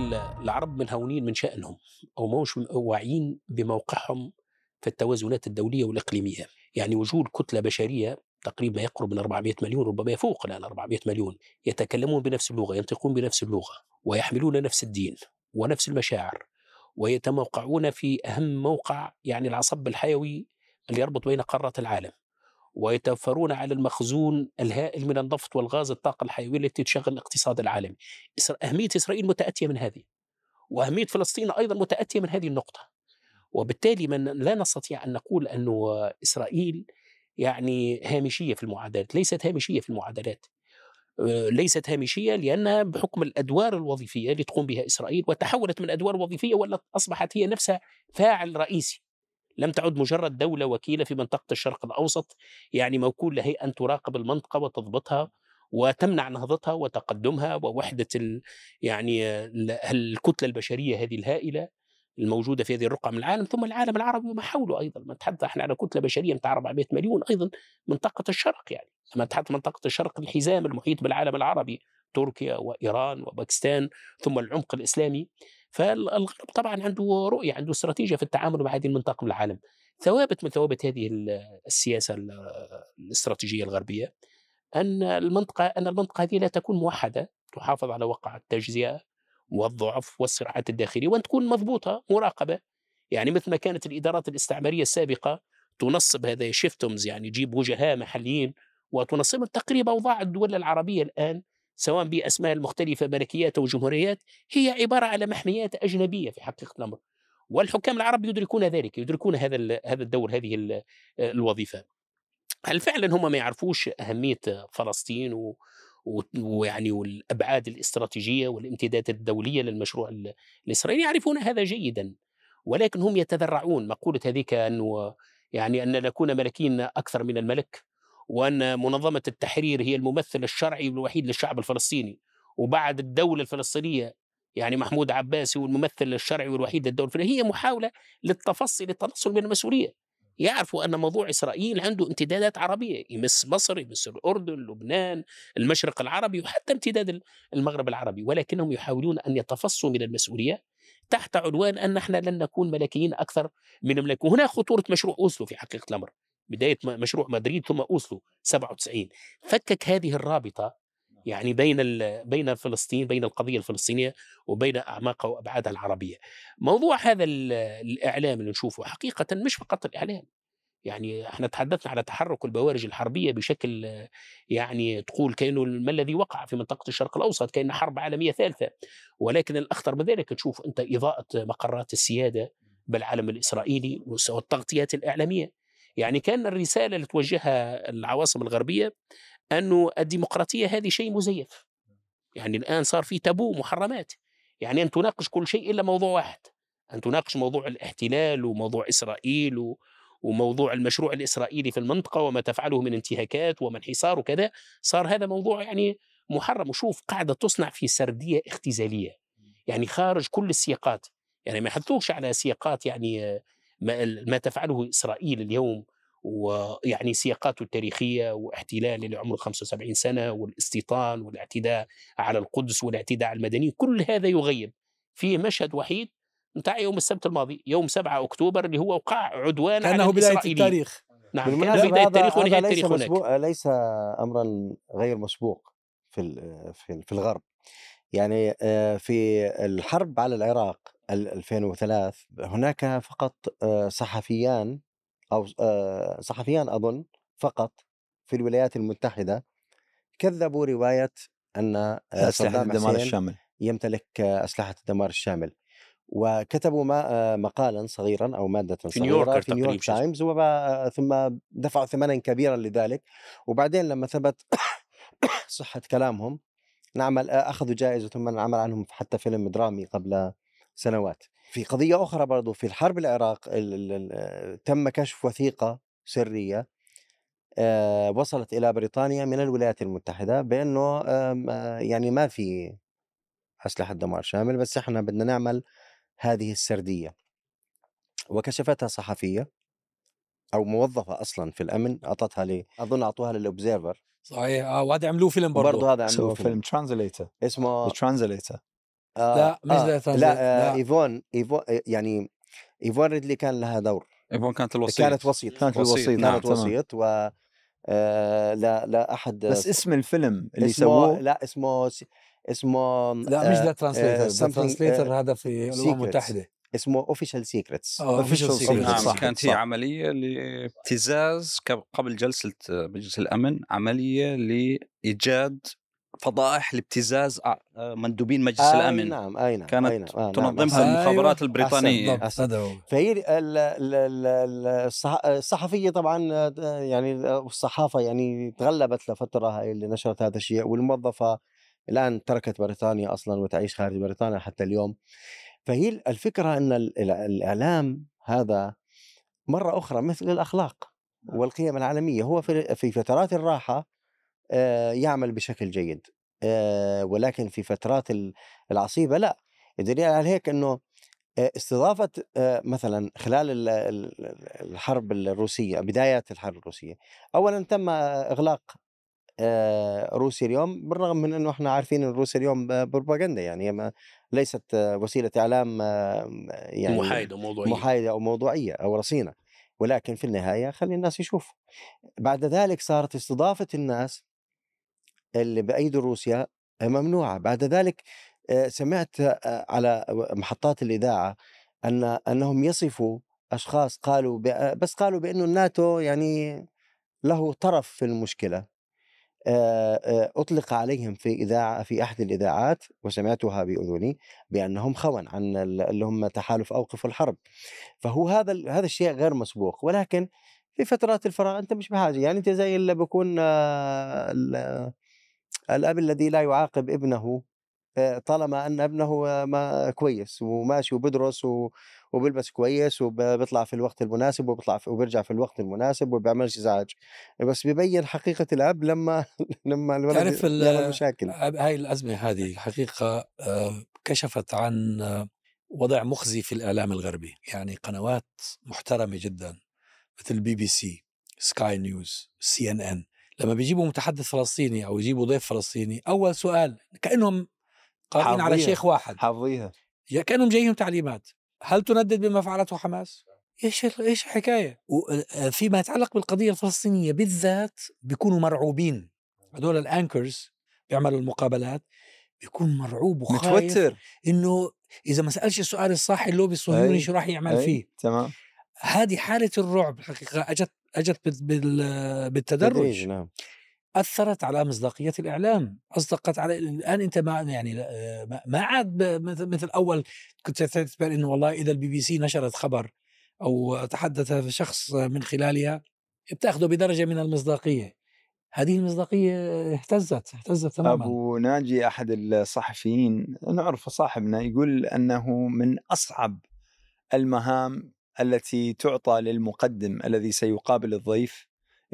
لي العرب منهونين من شأنهم أو مش واعيين بموقعهم في التوازنات الدولية والإقليمية. يعني وجود كتلة بشرية تقريبا يقرب من 400 مليون ربما يفوق الآن 400 مليون يتكلمون بنفس اللغة ينطقون بنفس اللغة ويحملون نفس الدين ونفس المشاعر ويتموقعون في أهم موقع يعني العصب الحيوي اللي يربط بين قارات العالم. ويتوفرون على المخزون الهائل من النفط والغاز الطاقة الحيوية التي تشغل الاقتصاد العالمي. أهمية إسرائيل متأتية من هذه وأهمية فلسطين أيضا متأتية من هذه النقطة. وبالتالي من لا نستطيع أن نقول أن إسرائيل يعني هامشية في المعادلات ليست هامشية في المعادلات. ليست هامشية لأنها بحكم الأدوار الوظيفية اللي تقوم بها إسرائيل وتحولت من أدوار وظيفية ولا أصبحت هي نفسها فاعل رئيسي. لم تعد مجرد دولة وكيلة في منطقة الشرق الأوسط يعني موكول لهي أن تراقب المنطقة وتضبطها وتمنع نهضتها وتقدمها ووحدة ال يعني الكتلة البشرية هذه الهائلة الموجودة في هذه الرقعة من العالم ثم العالم العربي وما حوله أيضا. نتحدث إحنا على كتلة بشرية بتاع 400 مليون أيضا منطقة الشرق يعني. لما نتحدث منطقة الشرق الحزام المحيط بالعالم العربي تركيا وإيران وباكستان ثم العمق الإسلامي فالغرب طبعا عنده رؤية عنده استراتيجية في التعامل مع هذه المنطقة من العالم. ثوابت من ثوابت هذه السياسة الاستراتيجية الغربية أن المنطقة أن المنطقة هذه لا تكون موحدة تحافظ على وقع التجزئة والضعف والصراعات الداخلية وأن تكون مضبوطة مراقبة. يعني مثل ما كانت الإدارات الاستعمارية السابقة تنصب هذا شيفتومز يعني تجيب وجهاء محليين وتنصبهم تقريبا أوضاع الدول العربية الآن سواء بأسماء المختلفة ملكيات أو جمهوريات هي عبارة على محميات أجنبية في حقيقة الأمر. والحكام العرب يدركون ذلك يدركون هذا هذا الدور هذه الوظيفة. هل فعلا هم ما يعرفوش أهمية فلسطين ويعني والأبعاد الاستراتيجية والامتدادات الدولية للمشروع الاسرائيلي يعرفون هذا جيدا ولكن هم يتذرعون. مقولة هذيك أنه يعني أن نكون ملكين أكثر من الملك؟ وأن منظمة التحرير هي الممثل الشرعي الوحيد للشعب الفلسطيني. وبعد الدولة الفلسطينية يعني محمود عباس هو الممثل الشرعي والوحيد للدولة الفلسطينية هي محاولة للتفصي للتنصل من المسؤولية. يعرفوا أن موضوع إسرائيل عنده امتدادات عربية يمس مصر يمس الأردن لبنان المشرق العربي وحتى امتداد المغرب العربي. ولكنهم يحاولون أن يتفصوا من المسؤولية تحت عنوان أن نحن لن نكون ملكيين أكثر من الملك وهنا خطورة مشروع أوسلو في حقيقة الأمر. بداية مشروع مدريد ثم أوسلو 97 فكك هذه الرابطة يعني بين بين فلسطين بين القضية الفلسطينية وبين اعماقها وابعادها العربية. موضوع هذا الإعلام اللي نشوفه حقيقة مش فقط الإعلام. يعني إحنا تحدثنا على تحرك البوارج الحربية بشكل يعني تقول كأنه ما الذي وقع في منطقة الشرق الأوسط كأن حرب عالمية ثالثة. ولكن الأخطر من ذلك تشوف أنت إضاءة مقرات السيادة بالعالم الإسرائيلي والتغطيات الإعلامية. يعني كان الرسالة اللي توجهها العواصم الغربية أنه الديمقراطية هذه شيء مزيف. يعني الآن صار في تابو محرمات. يعني أن تناقش كل شيء إلا موضوع واحد. أن تناقش موضوع الاحتلال وموضوع إسرائيل و... وموضوع المشروع الإسرائيلي في المنطقة وما تفعله من انتهاكات ومن حصار وكذا. صار هذا موضوع يعني محرم. وشوف قاعدة تصنع في سردية اختزالية. يعني خارج كل السياقات. يعني ما يحثوش على سياقات يعني ما, ما تفعله إسرائيل اليوم ويعني سياقاته التاريخية واحتلال اللي عمره 75 سنة والاستيطان والاعتداء على القدس والاعتداء على المدنيين كل هذا يغيب. في مشهد وحيد نتاع يوم السبت الماضي يوم 7 أكتوبر اللي هو وقع عدوان كأنه على بداية التاريخ. نعم كان بداية التاريخ ونهاية التاريخ هناك. مسبوق ليس أمرا غير مسبوق في في الغرب. يعني آه، في الحرب على العراق 2003 هناك فقط آه، صحفيان أو آه، صحفيان أظن فقط في الولايات المتحدة كذبوا رواية أن آه، أسلحة الدمار الشامل. يمتلك أسلحة الدمار الشامل. وكتبوا ما مقالا صغيرا أو مادة في صغيرة نيويورك في نيويورك تايمز ثم دفعوا ثمنا كبيرا لذلك. وبعدين لما ثبت صحة كلامهم نعمل أخذوا جائزة ثم عمل عنهم حتى فيلم درامي قبل سنوات. في قضية أخرى برضو في الحرب العراق تم كشف وثيقة سرية آه، وصلت إلى بريطانيا من الولايات المتحدة بأنه آه، يعني ما في أسلحة دمار شامل بس إحنا بدنا نعمل هذه السردية. وكشفتها صحفية أو موظفة أصلا في الأمن أعطتها لي أظن أعطوها لل Observer صحيح. آه وهذا عملوه فيلم برضه برضه هذا عملوه فيلم. translator اسمه translator آه لا مش آه لا, لا, إيفون ايفون يعني إيفون ريدلي كان لها دور. إيفون كانت الوسيط كانت وسيط كانت الوسيط كانت نعم وسيط و آه لا لا أحد بس اسم الفيلم اللي سووه لا اسمه اسمه لا مش the translator translator هذا في الامم المتحدة. اسمه Official Secrets Official Secrets نعم كانت هي عملية لابتزاز قبل جلسة مجلس الأمن عملية لإيجاد فضائح لابتزاز مندوبين مجلس آه الأمن نعم أي نعم كانت أي نعم. آه تنظمها نعم. المخابرات أيوة. البريطانية فهي الصحفية طبعا يعني الصحافه يعني تغلبت لفترة هاي اللي نشرت هذا الشيء والموظفة الآن تركت بريطانيا أصلا وتعيش خارج بريطانيا حتى اليوم فهي الفكرة إن الإعلام هذا مرة أخرى مثل الأخلاق نعم. والقيم العالمية هو في فترات الراحة يعمل بشكل جيد. ولكن في فترات العصيبة لا. الدليل على هيك إنه استضافة مثلا خلال الحرب الروسية بدايات الحرب الروسية. اولا تم إغلاق روسيا اليوم بالرغم من إنه إحنا عارفين إن روسيا اليوم بروباغندا يعني ما ليست وسيلة إعلام يعني محايدة وموضوعيه محايدة أو موضوعية أو رصينة. ولكن في النهاية خلي الناس يشوفوا. بعد ذلك صارت استضافة الناس اللي بأيد روسيا ممنوعة. بعد ذلك سمعت على محطات الإذاعة أن أنهم يصفوا أشخاص قالوا بس قالوا بأنه الناتو يعني له طرف في المشكلة. أطلق عليهم في إذاعة في أحد الإذاعات وسمعتها بأذني بأنهم خون عن اللي هم تحالف أوقفوا الحرب. فهو هذا هذا الشيء غير مسبوق. ولكن في فترات الفراغ أنت مش بحاجة. يعني أنت زي اللي بكون الأب الذي لا يعاقب ابنه طالما أن ابنه ما كويس وماشي وبدرس وبيلبس كويس وبيطلع في الوقت المناسب وبيطلع وبيرجع في الوقت المناسب وبيعملش ازعاج بس ببين حقيقة الأب لما لما الولد تعرف مشاكل. هاي الأزمة هذه حقيقة كشفت عن وضع مخزي في الاعلام الغربي. يعني قنوات محترمة جدا مثل البي بي سي سكاي نيوز سي إن إن. لما بيجيبوا متحدث فلسطيني أو يجيبوا ضيف فلسطيني أول سؤال كأنهم قارئين على شيت واحد حافظيها كأنهم جايهم تعليمات هل تندد بما فعلته حماس؟ إيش إيش الحكاية؟ فيما يتعلق بالقضية الفلسطينية بالذات بيكونوا مرعوبين هذول الأنكرز بيعملوا المقابلات بيكون مرعوب وخايف متوتر إنه إذا ما سألش السؤال الصح اللوبي الصهيوني شو راح يعمل. فيه تمام هذه حالة الرعب الحقيقة اجت أجت بالتدرج نعم. أثرت على مصداقية الإعلام أصدقت على الآن أنت ما يعني ما عاد مثل أول كنت تعتبر إنه والله إذا البي بي سي نشرت خبر أو تحدث شخص من خلالها بتأخذه بدرجة من المصداقية. هذه المصداقية اهتزت اهتزت تماما. أبو ناجي أحد الصحفيين نعرفه صاحبنا يقول أنه من أصعب المهام التي تعطى للمقدم الذي سيقابل الضيف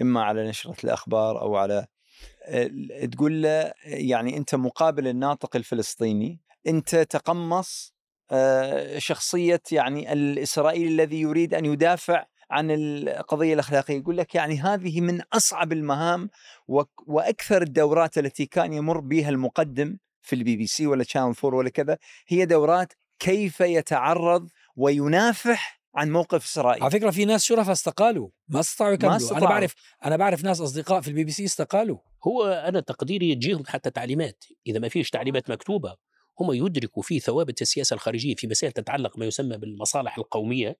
إما على نشرة الأخبار أو على تقول له يعني أنت مقابل الناطق الفلسطيني أنت تقمص شخصية يعني الإسرائيلي الذي يريد أن يدافع عن القضية الأخلاقية. يقول لك يعني هذه من أصعب المهام وأكثر الدورات التي كان يمر بها المقدم في البي بي سي ولا Channel Four ولا كذا هي دورات كيف يتعرض وينافح عن موقف إسرائيل. على فكرة في ناس شرفاء استقالوا ما استطاعوا يكملوا. أنا بعرف أنا بعرف ناس أصدقاء في البي بي سي استقالوا. هو أنا تقديري يجيهم حتى تعليمات. إذا ما فيش تعليمات مكتوبة هم يدركوا في ثوابت السياسة الخارجية في مسائل تتعلق ما يسمى بالمصالح القومية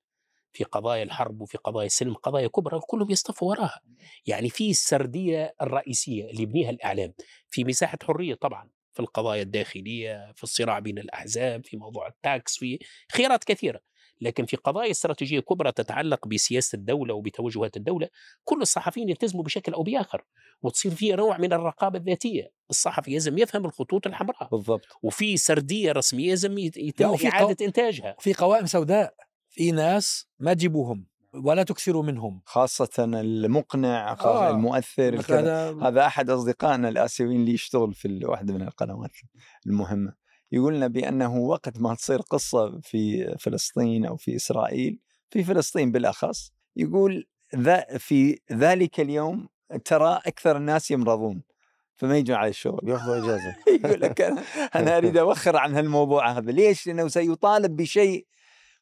في قضايا الحرب وفي قضايا السلم قضايا كبرى كلهم يصطفوا وراها. يعني في السردية الرئيسية اللي يبنيها الإعلام في مساحة حرية طبعا في القضايا الداخلية في الصراع بين الأحزاب في موضوع ال tax في خيارات كثيرة. لكن في قضايا استراتيجية كبرى تتعلق بسياسة الدولة وبتوجهات الدولة كل الصحفيين يلتزموا بشكل أو بآخر وتصير في نوع من الرقابة الذاتية. الصحفي لازم يفهم الخطوط الحمراء بالضبط. وفي سردية رسمية لازم يتم اعاده قو... إنتاجها. في قوائم سوداء في ناس ما تجيبوهم ولا تكثروا منهم. خاصة المقنع آه. المؤثر هذا أحد أصدقائنا الآسيويين اللي يشتغل في واحدة من القنوات المهمة. يقولنا بأنه وقت ما تصير قصة في فلسطين أو في إسرائيل في فلسطين بالأخص يقول ذا في ذلك اليوم ترى أكثر الناس يمرضون فما يجون على الشغل. بياخذوا أجازة. يقول لك أنا أنا أريد أوخر عن هالموضوع هذا. ليش؟ لأنه سيطالب بشيء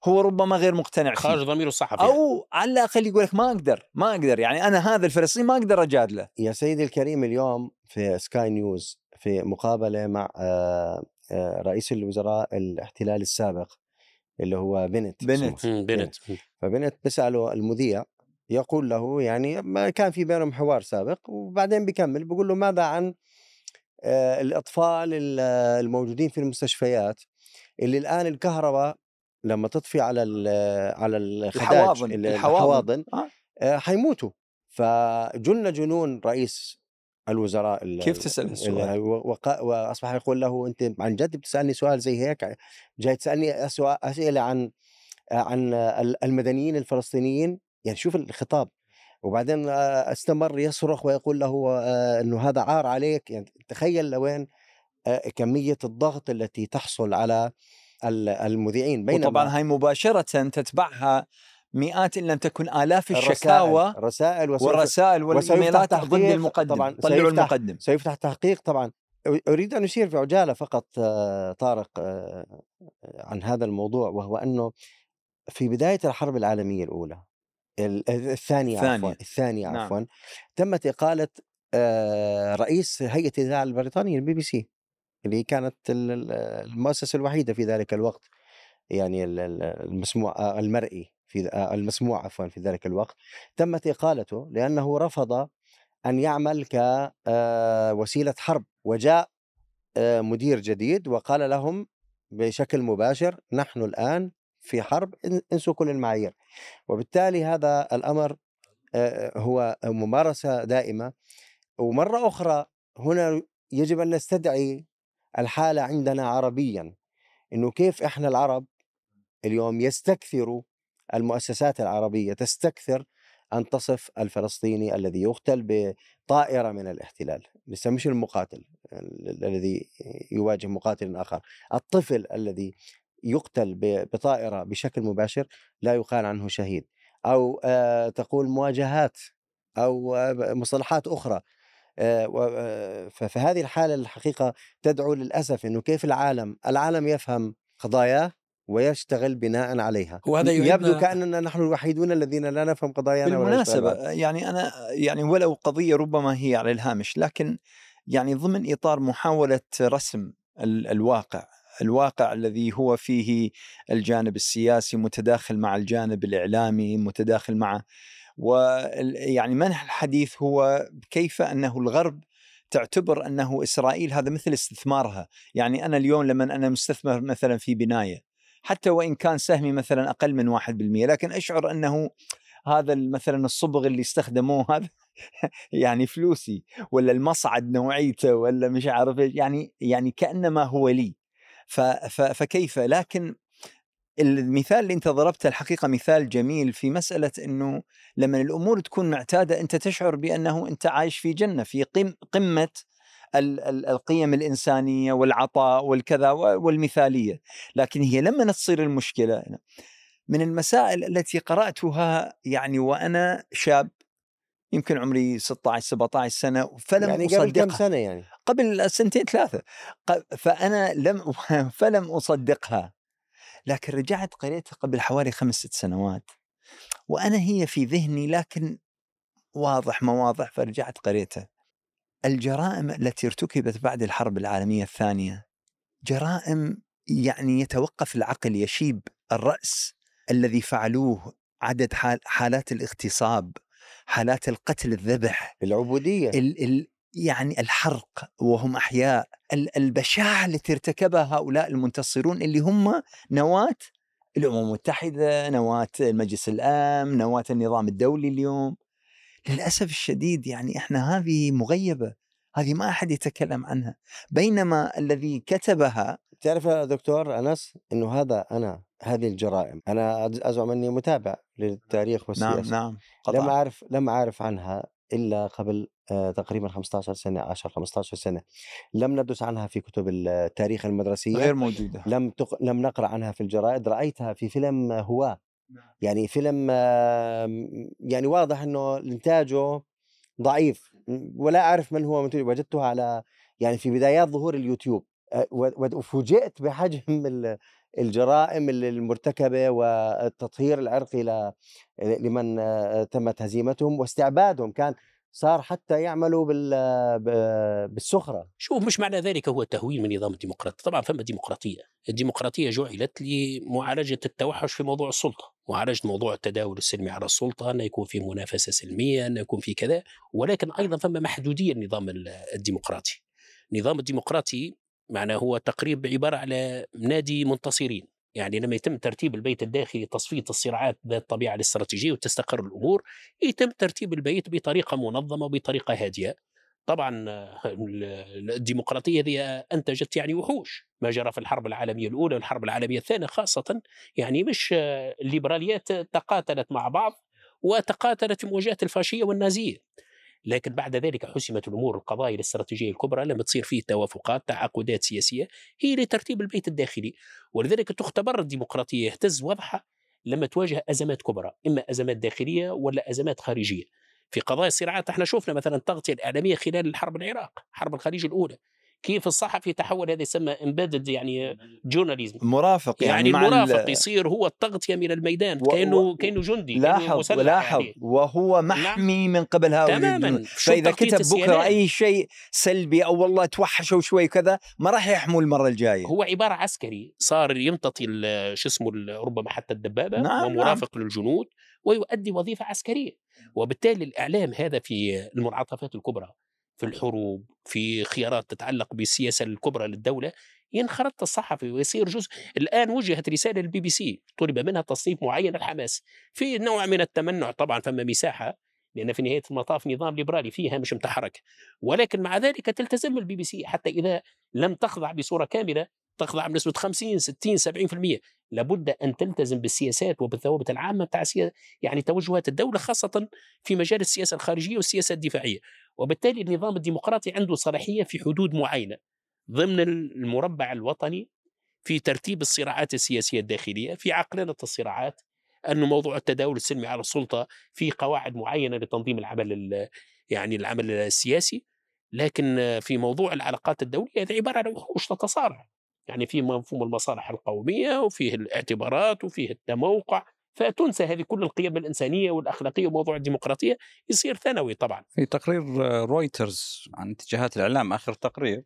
هو ربما غير مقتنع خارج فيه ضميره الصحفي أو على الأقل يقول لك ما أقدر ما أقدر. يعني أنا هذا الفلسطيني ما أقدر أجادله. يا سيدي الكريم اليوم في سكاي نيوز في مقابلة مع آه، رئيس الوزراء الاحتلال السابق اللي هو بنت بنت. مم، بنت فبنت بسأله المذيع يقول له يعني ما كان في بينهم حوار سابق وبعدين بيكمل بيقول له ماذا عن آه، الأطفال ال- الموجودين في المستشفيات اللي الآن الكهرباء لما تطفي على ال- على الخداج الحواضن ال- الحواضن آه. آه، حيموتوا فجن جنون رئيس الوزراء ال- كيف تسأل السؤال؟ واصبح يقول له أنت عن جد بتسألني سؤال زي هيك؟ جاي تسألني أسئلة عن عن ال- المدنيين الفلسطينيين؟ يعني شوف الخطاب. وبعدين آه، استمر يصرخ ويقول له آه، إنه هذا عار عليك. يعني تخيل لوين آه، كمية الضغط التي تحصل على ال- المذيعين. بينما وطبعا هاي مباشرة تتبعها مئات إن لم تكن آلاف الشكاوى وسوف والرسائل والإيميلات ضد المقدم طبعاً طلعوا سيفتح- المقدم سيفتح تحقيق طبعا أريد أن أشير في عجالة فقط آه، طارق آه، عن هذا الموضوع وهو أنه في بداية الحرب العالمية الأولى ال- الثانية عفوا. الثانية نعم. عفوا تمت إقالة آه، رئيس هيئة الإذاعة البريطانية البي بي سي اللي كانت ال- ال- المؤسسة الوحيدة في ذلك الوقت يعني ال- ال- المسموع آه، المرئي في آه، المسموع عفوا في ذلك الوقت تمت إقالته لأنه رفض أن يعمل كوسيله حرب وجاء آه، مدير جديد وقال لهم بشكل مباشر نحن الآن في حرب إن- انسوا كل المعايير. وبالتالي هذا الأمر آه، هو ممارسة دائمة. ومرة أخرى هنا يجب أن نستدعي الحالة عندنا عربيا إنه كيف إحنا العرب اليوم يستكثروا المؤسسات العربية تستكثر ان تصف الفلسطيني الذي يقتل بطائرة من الاحتلال، لسه مش المقاتل ال- الذي يواجه مقاتل آخر، الطفل الذي يقتل بطائرة بشكل مباشر لا يقال عنه شهيد، أو آه، تقول مواجهات أو آه، مصطلحات أخرى. آه، و- آه، ففي هذه الحالة الحقيقة تدعو للأسف إنه كيف العالم، العالم يفهم قضاياه ويشتغل بناء عليها وهذا يبدو كأننا نحن الوحيدون الذين لا نفهم قضايانا بالمناسبة بها. يعني أنا يعني ولو قضية ربما هي على الهامش لكن يعني ضمن إطار محاولة رسم ال- الواقع الواقع الذي هو فيه الجانب السياسي متداخل مع الجانب الإعلامي متداخل مع ويعني منح الحديث هو كيف أنه الغرب تعتبر أنه إسرائيل هذا مثل استثمارها يعني أنا اليوم لما أنا مستثمر مثلا في بناية حتى وإن كان سهمي مثلا أقل من 1% لكن أشعر أنه هذا مثلا الصبغ اللي استخدموه هذا يعني فلوسي ولا المصعد نوعيته ولا مش عارف يعني يعني كأنما هو لي. فكيف؟ لكن المثال اللي أنت ضربته الحقيقة مثال جميل في مسألة إنه لما الأمور تكون معتادة أنت تشعر بأنه أنت عايش في جنة في قم قمة القيم الإنسانية والعطاء والكذا والمثالية. لكن هي لما تصير المشكلة من المسائل التي قرأتها يعني وأنا شاب يمكن عمري 16 17 سنة فلم يعني قبل كم سنة يعني؟ قبل سنتين ثلاثة. فأنا لم فلم أصدقها. لكن رجعت قريتها قبل حوالي خمس ست سنوات. وأنا هي في ذهني لكن واضح ما واضح فرجعت قريتها. الجرائم التي ارتكبت بعد الحرب العالمية الثانية جرائم يعني يتوقف العقل يشيب الرأس الذي فعلوه عدد حال حالات الاغتصاب حالات القتل الذبح العبودية ال ال يعني الحرق وهم أحياء ال- البشاعة التي ارتكبها هؤلاء المنتصرون اللي هم نواة الأمم المتحدة، نواة مجلس الأمن، نواة النظام الدولي اليوم. للأسف الشديد يعني إحنا هذه مغيبة، هذه ما أحد يتكلم عنها، بينما الذي كتبها تعرف يا دكتور أنس إنه هذا أنا هذه الجرائم. أنا أز- أزعم إني متابع للتاريخ والسياسة. نعم نعم لم قطعا. أعرف لم أعرف عنها إلا قبل آه، تقريبا 15 سنة 10 15 سنة. لم ندرس عنها في كتب التاريخ المدرسية غير موجودة. لم تق... لم نقرأ عنها في الجرائد. رأيتها في فيلم هواه يعني فيلم آه، يعني واضح إنه إنتاجه ضعيف ولا أعرف من هو وجدتها على يعني في بدايات ظهور اليوتيوب وفوجئت بحجم الجرائم المرتكبة والتطهير العرقي لمن تمت هزيمتهم واستعبادهم كان صار حتى يعملوا بالسخرة. شوف مش معنى ذلك هو تهويل من نظام الديمقراطية. طبعا فما ديمقراطية. الديمقراطية جعلت لمعالجة التوحش في موضوع السلطة. معالجة موضوع التداول السلمي على السلطة أن يكون في منافسة سلمية أن يكون في كذا. ولكن أيضا فما محدودية النظام الديمقراطي. النظام الديمقراطي معناه هو تقريب عبارة على نادي منتصرين. يعني لما يتم ترتيب البيت الداخلي تصفية الصراعات ذات الطبيعة الاستراتيجية وتستقر الأمور يتم ترتيب البيت بطريقة منظمة وبطريقة هادية. طبعا الديمقراطية هذه أنتجت يعني وحوش. ما جرى في الحرب العالمية الأولى والحرب العالمية الثانية خاصة. يعني مش الليبراليات تقاتلت مع بعض وتقاتلت في مواجهة الفاشية والنازية. لكن بعد ذلك حسمت الأمور القضايا الاستراتيجية الكبرى لما تصير فيه توافقات تعاقدات سياسية هي لترتيب البيت الداخلي. ولذلك تختبر الديمقراطية يهتز وضعها لما تواجه أزمات كبرى إما أزمات داخلية ولا أزمات خارجية. في قضايا الصراعات إحنا شفنا مثلا التغطية الإعلامية خلال الحرب العراق حرب الخليج الأولى. كيف الصحفي تحول هذا يسمى امبيدد يعني جورناليزم مرافق يعني, يعني المرافق يصير هو التغطيه من الميدان و... كأنه كأنه جندي لاحظ لاحظ يعني. وهو محمي نعم. من قبل هؤلاء تماما فإذا كتب بكرة أي شيء سلبي أو والله توحشوا شوي كذا ما راح يحموا المرة الجاية هو عبارة عسكري صار يمتطي شو اسمه ربما حتى الدبابة نعم ومرافق نعم. للجنود ويؤدي وظيفة عسكرية وبالتالي الإعلام هذا في المنعطفات الكبرى في الحروب في خيارات تتعلق بالسياسة الكبرى للدولة ينخرط الصحفي ويصير جزء. الآن وجهت رسالة للبي بي سي طلب منها تصنيف معين لحماس. في نوع من التمنع طبعا فما مساحة لأن في نهاية المطاف نظام ليبرالي فيها مش متحرك. ولكن مع ذلك تلتزم البي بي سي حتى إذا لم تخضع بصورة كاملة تخضع بنسبة 50 60 70% لابد أن تلتزم بالسياسات وبالثوابت العامة بتاع يعني توجهات الدولة خاصة في مجال السياسة الخارجية والسياسة الدفاعية. وبالتالي النظام الديمقراطي عنده صلاحية في حدود معينة ضمن المربع الوطني في ترتيب الصراعات السياسية الداخلية في عقلنة الصراعات أن موضوع التداول السلمي على السلطة في قواعد معينة لتنظيم العمل يعني العمل السياسي. لكن في موضوع العلاقات الدولية هذه عبارة عن وحوش تتصارع. يعني في مفهوم المصالح القومية وفيه الاعتبارات وفيه التموقع. فتنسى هذه كل القيم الإنسانية والأخلاقية وموضوع الديمقراطية يصير ثانوي طبعا. في تقرير رويترز عن اتجاهات الإعلام آخر تقرير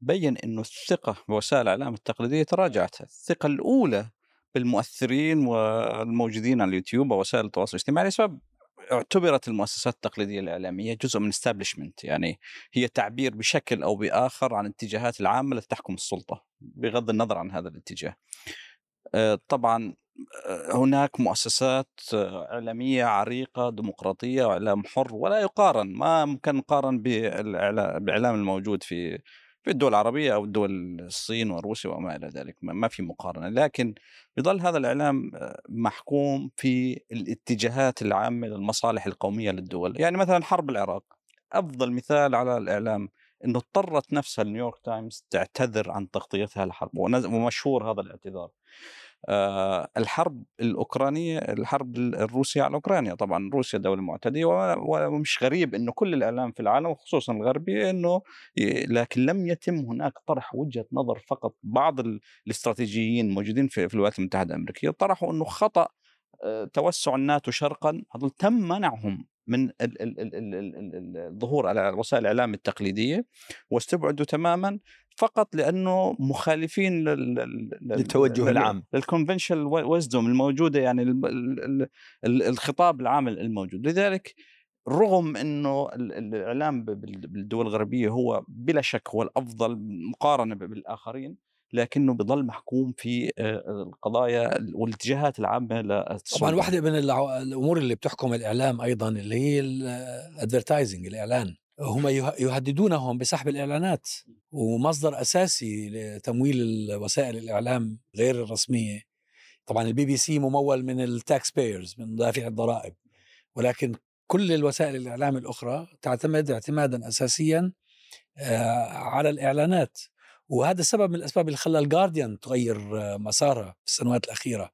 بين أنه الثقة بوسائل الإعلام التقليدية تراجعت. الثقة الأولى بالمؤثرين والموجودين على اليوتيوب ووسائل التواصل الاجتماعي لسبب اعتبرت المؤسسات التقليدية الإعلامية جزء من استابلشمنت يعني هي تعبير بشكل أو بآخر عن الاتجاهات العامة التي تحكم السلطة بغض النظر عن هذا الاتجاه. آه، طبعا آه، هناك مؤسسات آه، إعلامية عريقة ديمقراطية وإعلام حر ولا يقارن ما ممكن نقارن بالإعلام الموجود في في الدول العربية أو الدول الصين وروسيا وما إلى ذلك ما في مقارنة. لكن يظل هذا الإعلام آه، محكوم في الاتجاهات العامة للمصالح القومية للدول. يعني مثلا حرب العراق أفضل مثال على الإعلام أنه اضطرت نفسها نيويورك تايمز تعتذر عن تغطيتها الحرب ومشهور هذا الاعتذار. الحرب الأوكرانية الحرب الروسية على أوكرانيا. طبعا روسيا دولة معتدية ومش غريب إنه كل الإعلام في العالم وخصوصا الغربي إنه لكن لم يتم هناك طرح وجهة نظر فقط. بعض الاستراتيجيين موجودين في الولايات المتحدة الأمريكية طرحوا إنه خطأ آه، توسع الناتو شرقا. هذول تم منعهم من الظهور على وسائل الإعلام التقليدية واستبعدوا تماما. فقط لأنه مخالفين للتوجه العام. للكونفنشال ويزدوم الموجودة يعني الخطاب العام الموجود. لذلك رغم إنه الإعلام بالدول الغربية هو بلا شك هو الأفضل مقارنة بالآخرين لكنه بضل محكوم في القضايا والاتجاهات العامة للسلطة. طبعا واحدة من الأمور اللي بتحكم الإعلام أيضا اللي هي الادفرتايزنج الإعلان. هم يهددونهم بسحب الإعلانات ومصدر أساسي لتمويل وسائل الإعلام غير الرسمية. طبعا البي بي سي ممول من ال tax payers من دافع الضرائب. ولكن كل الوسائل الإعلام الأخرى تعتمد اعتمادا اساسيا على الإعلانات. وهذا سبب من الأسباب اللي خلى الجارديان تغير مسارها في السنوات الأخيرة.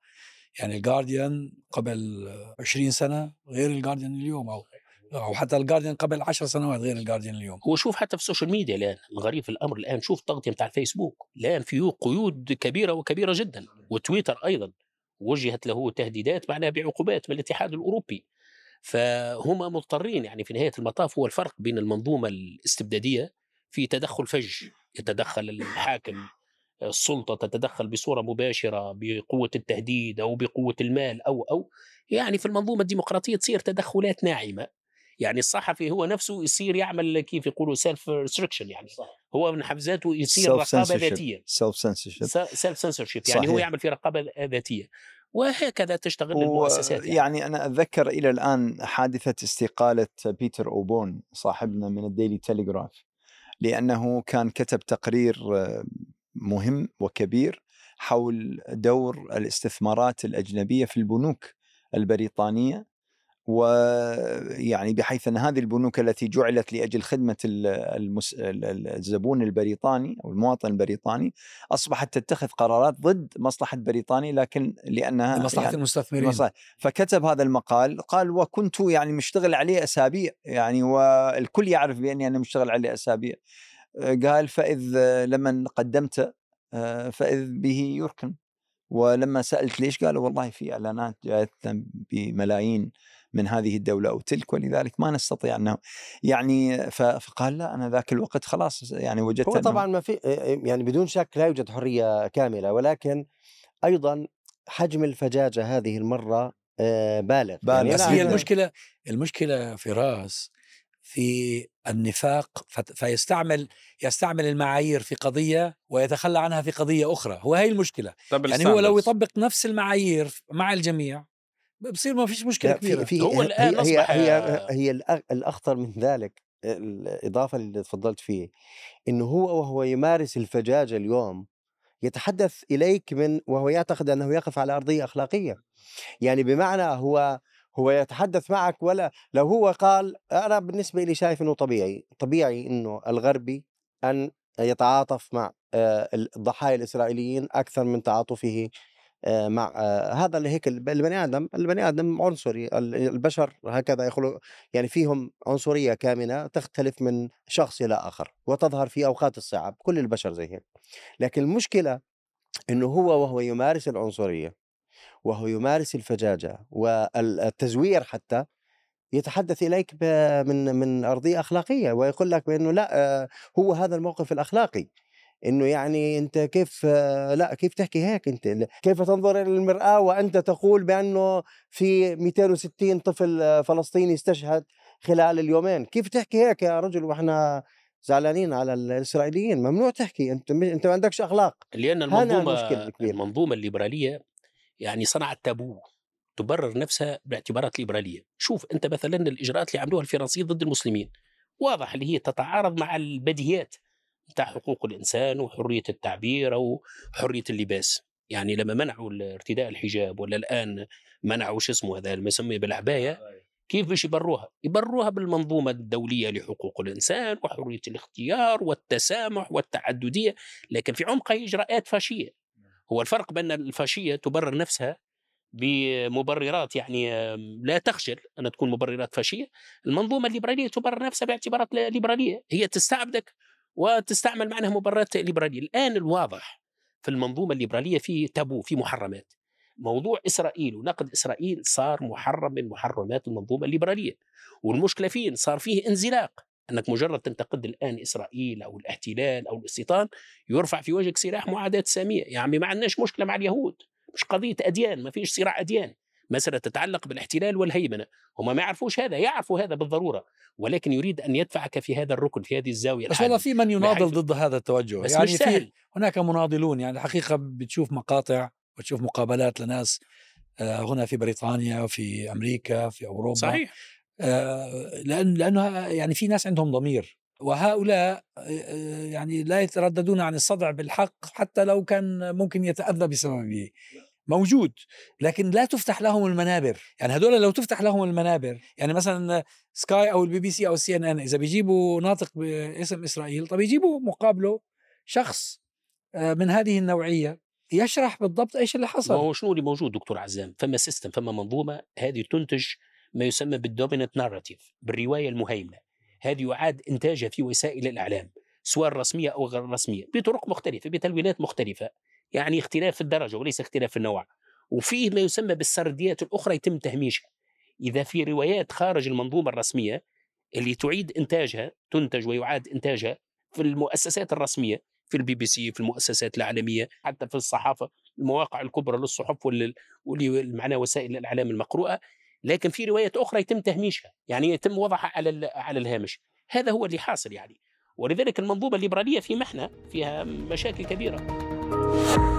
يعني الجارديان قبل 20 سنة غير الجارديان اليوم أو أو حتى الجارديان قبل عشر سنوات غير الجارديان اليوم. هو شوف حتى في ال social media الآن الغريب في الأمر الآن شوف التغطية بتاع الفيسبوك. الآن فيه قيود كبيرة وكبيرة جدا وتويتر أيضا. وجهت له تهديدات معناها بعقوبات من الاتحاد الأوروبي. فهم مضطرين يعني في نهاية المطاف هو الفرق بين المنظومة الاستبدادية في تدخل فج يتدخل الحاكم السلطة تتدخل بصورة مباشرة بقوة التهديد أو بقوة المال أو أو. يعني في المنظومة الديمقراطية تصير تدخلات ناعمة. يعني الصحفي هو نفسه يصير يعمل كيف يقولوا self restriction يعني صح. هو من حد ذاته يصير رقابة ذاتية. سيلف سنسورشيب سيلف سنسورشيب يعني هو يعمل في رقابة ذاتية. وهكذا تشتغل و... المؤسسات يعني. يعني أنا أتذكر إلى الآن حادثة استقالة بيتر أوبورن صاحبنا من الديلي تيليغراف لأنه كان كتب تقرير مهم وكبير حول دور الاستثمارات الأجنبية في البنوك البريطانية ويعني بحيث أن هذه البنوك التي جعلت لأجل خدمة المس... الزبون البريطاني أو المواطن البريطاني أصبحت تتخذ قرارات ضد مصلحة بريطاني لكن لأنها مصلحه يعني المستثمرين. مصلحة فكتب هذا المقال قال وكنت يعني مشتغل عليه أسابيع يعني والكل يعرف بأني أنا مشتغل عليه أسابيع. قال فإذ لما قدمت فإذ به يركن. ولما سألت ليش قالوا والله في إعلانات جاءتنا بملايين. من هذه الدولة أو تلك ولذلك ما نستطيع أنه يعني فقال لا أنا ذاك الوقت خلاص يعني وجدت هو طبعا ما في يعني بدون شك لا يوجد حرية كاملة ولكن أيضا حجم الفجاجة هذه المرة بالغ. بالغ يعني هي المشكلة المشكلة فراس في النفاق فيستعمل يستعمل المعايير في قضية ويتخلى عنها في قضية أخرى. هو هي المشكلة. يعني هو لو يطبق نفس المعايير مع الجميع بصير ما فيش مشكلة كبيرة. في هو الآن هي أصبح هي, هي, هي الأخطر من ذلك الإضافة اللي تفضلت فيه إنه هو وهو يمارس الفجاجة اليوم يتحدث إليك من وهو يعتقد أنه يقف على أرضية أخلاقية. يعني بمعنى هو هو يتحدث معك ولا لو هو قال أنا بالنسبة لي شايف إنه طبيعي طبيعي إنه الغربي أن يتعاطف مع الضحايا الإسرائيليين أكثر من تعاطفه مع هذا اللي هيك البني آدم البني آدم عنصري البشر هكذا يخلق يعني فيهم عنصرية كامنة تختلف من شخص إلى آخر وتظهر في أوقات الصعاب كل البشر زي هيك. لكن المشكلة إنه هو وهو يمارس العنصرية وهو يمارس الفجاجة والتزوير حتى يتحدث إليك من من أرضية أخلاقية ويقول لك بأنه لا هو هذا الموقف الأخلاقي. إنه يعني أنت كيف لأ كيف تحكي هيك أنت؟ كيف تنظر إلى المرآة وأنت تقول بأنه في 260 طفل فلسطيني استشهد خلال اليومين؟ كيف تحكي هيك يا رجل وإحنا زعلانين على الإسرائيليين؟ ممنوع تحكي أنت أنت ما عندكش أخلاق. لأن المنظومة المنظومة الليبرالية يعني صنعت تابو تبرر نفسها باعتبارات ليبرالية. شوف أنت مثلا الإجراءات اللي عملوها الفرنسيين ضد المسلمين واضح اللي هي تتعارض مع البديهيات. بتاع حقوق الإنسان وحرية التعبير أو حرية اللباس. يعني لما منعوا ارتداء الحجاب ولا الآن منعوا شو اسمه هذا المسمى بالعباية كيف باش يبروها؟ يبروها بالمنظومة الدولية لحقوق الإنسان وحرية الاختيار والتسامح والتعددية. لكن في عمقها إجراءات فاشية. هو الفرق بين الفاشية تبرر نفسها بمبررات يعني لا تخجل أن تكون مبررات فاشية. المنظومة الليبرالية تبرر نفسها باعتبارات ليبرالية. هي تستعبدك وتستعمل معناها مبررات ليبرالية. الآن الواضح في المنظومة الليبرالية في تابو في محرمات. موضوع إسرائيل ونقد إسرائيل صار محرم من محرمات المنظومة الليبرالية. والمشكلة فين؟ صار فيه انزلاق. أنك مجرد تنتقد الآن إسرائيل أو الاحتلال أو الاستيطان يرفع في وجهك سلاح معاداة سامية. يعني ما عندناش مشكلة مع اليهود. مش قضية أديان ما فيش صراع أديان. مسألة تتعلق بالاحتلال والهيمنة. هم ما يعرفوش هذا يعرفوا هذا بالضرورة ولكن يريد أن يدفعك في هذا الركن في هذه الزاوية بس والله في من يناضل ضد هذا التوجه. بس يعني مش سهل. في هناك مناضلون يعني الحقيقة بتشوف مقاطع وتشوف مقابلات لناس هنا في بريطانيا في أمريكا في أوروبا. صحيح. لأن لأنه يعني في ناس عندهم ضمير. وهؤلاء يعني لا يترددون عن الصدع بالحق حتى لو كان ممكن يتأذى بسببه. موجود لكن لا تفتح لهم المنابر. يعني هدول لو تفتح لهم المنابر يعني مثلا سكاي أو البي بي سي أو السي ان ان إذا بيجيبوا ناطق باسم إسرائيل طب يجيبوا مقابله شخص من هذه النوعية يشرح بالضبط إيش اللي حصل. ما هو شنو اللي موجود دكتور عزام؟ فما system فما منظومة هذه تنتج ما يسمى بال dominant narrative بالرواية المهيمنة. هذه يعاد إنتاجها في وسائل الإعلام سواء الرسميه أو غير الرسميه بطرق مختلفة بتلوينات مختلفة. يعني اختلاف في الدرجة وليس اختلاف النوع وفيه ما يسمى بالسرديات الأخرى يتم تهميشها. إذا في روايات خارج المنظومة الرسمية اللي تعيد إنتاجها تنتج ويعاد إنتاجها في المؤسسات الرسمية في البي بي سي في المؤسسات العالمية حتى في الصحافة المواقع الكبرى للصحف واللي معناها وسائل الإعلام المقروءة. لكن في روايات أخرى يتم تهميشها يعني يتم وضعها على على الهامش. هذا هو اللي حاصل يعني. ولذلك المنظومة الليبرالية في محنة فيها مشاكل كبيره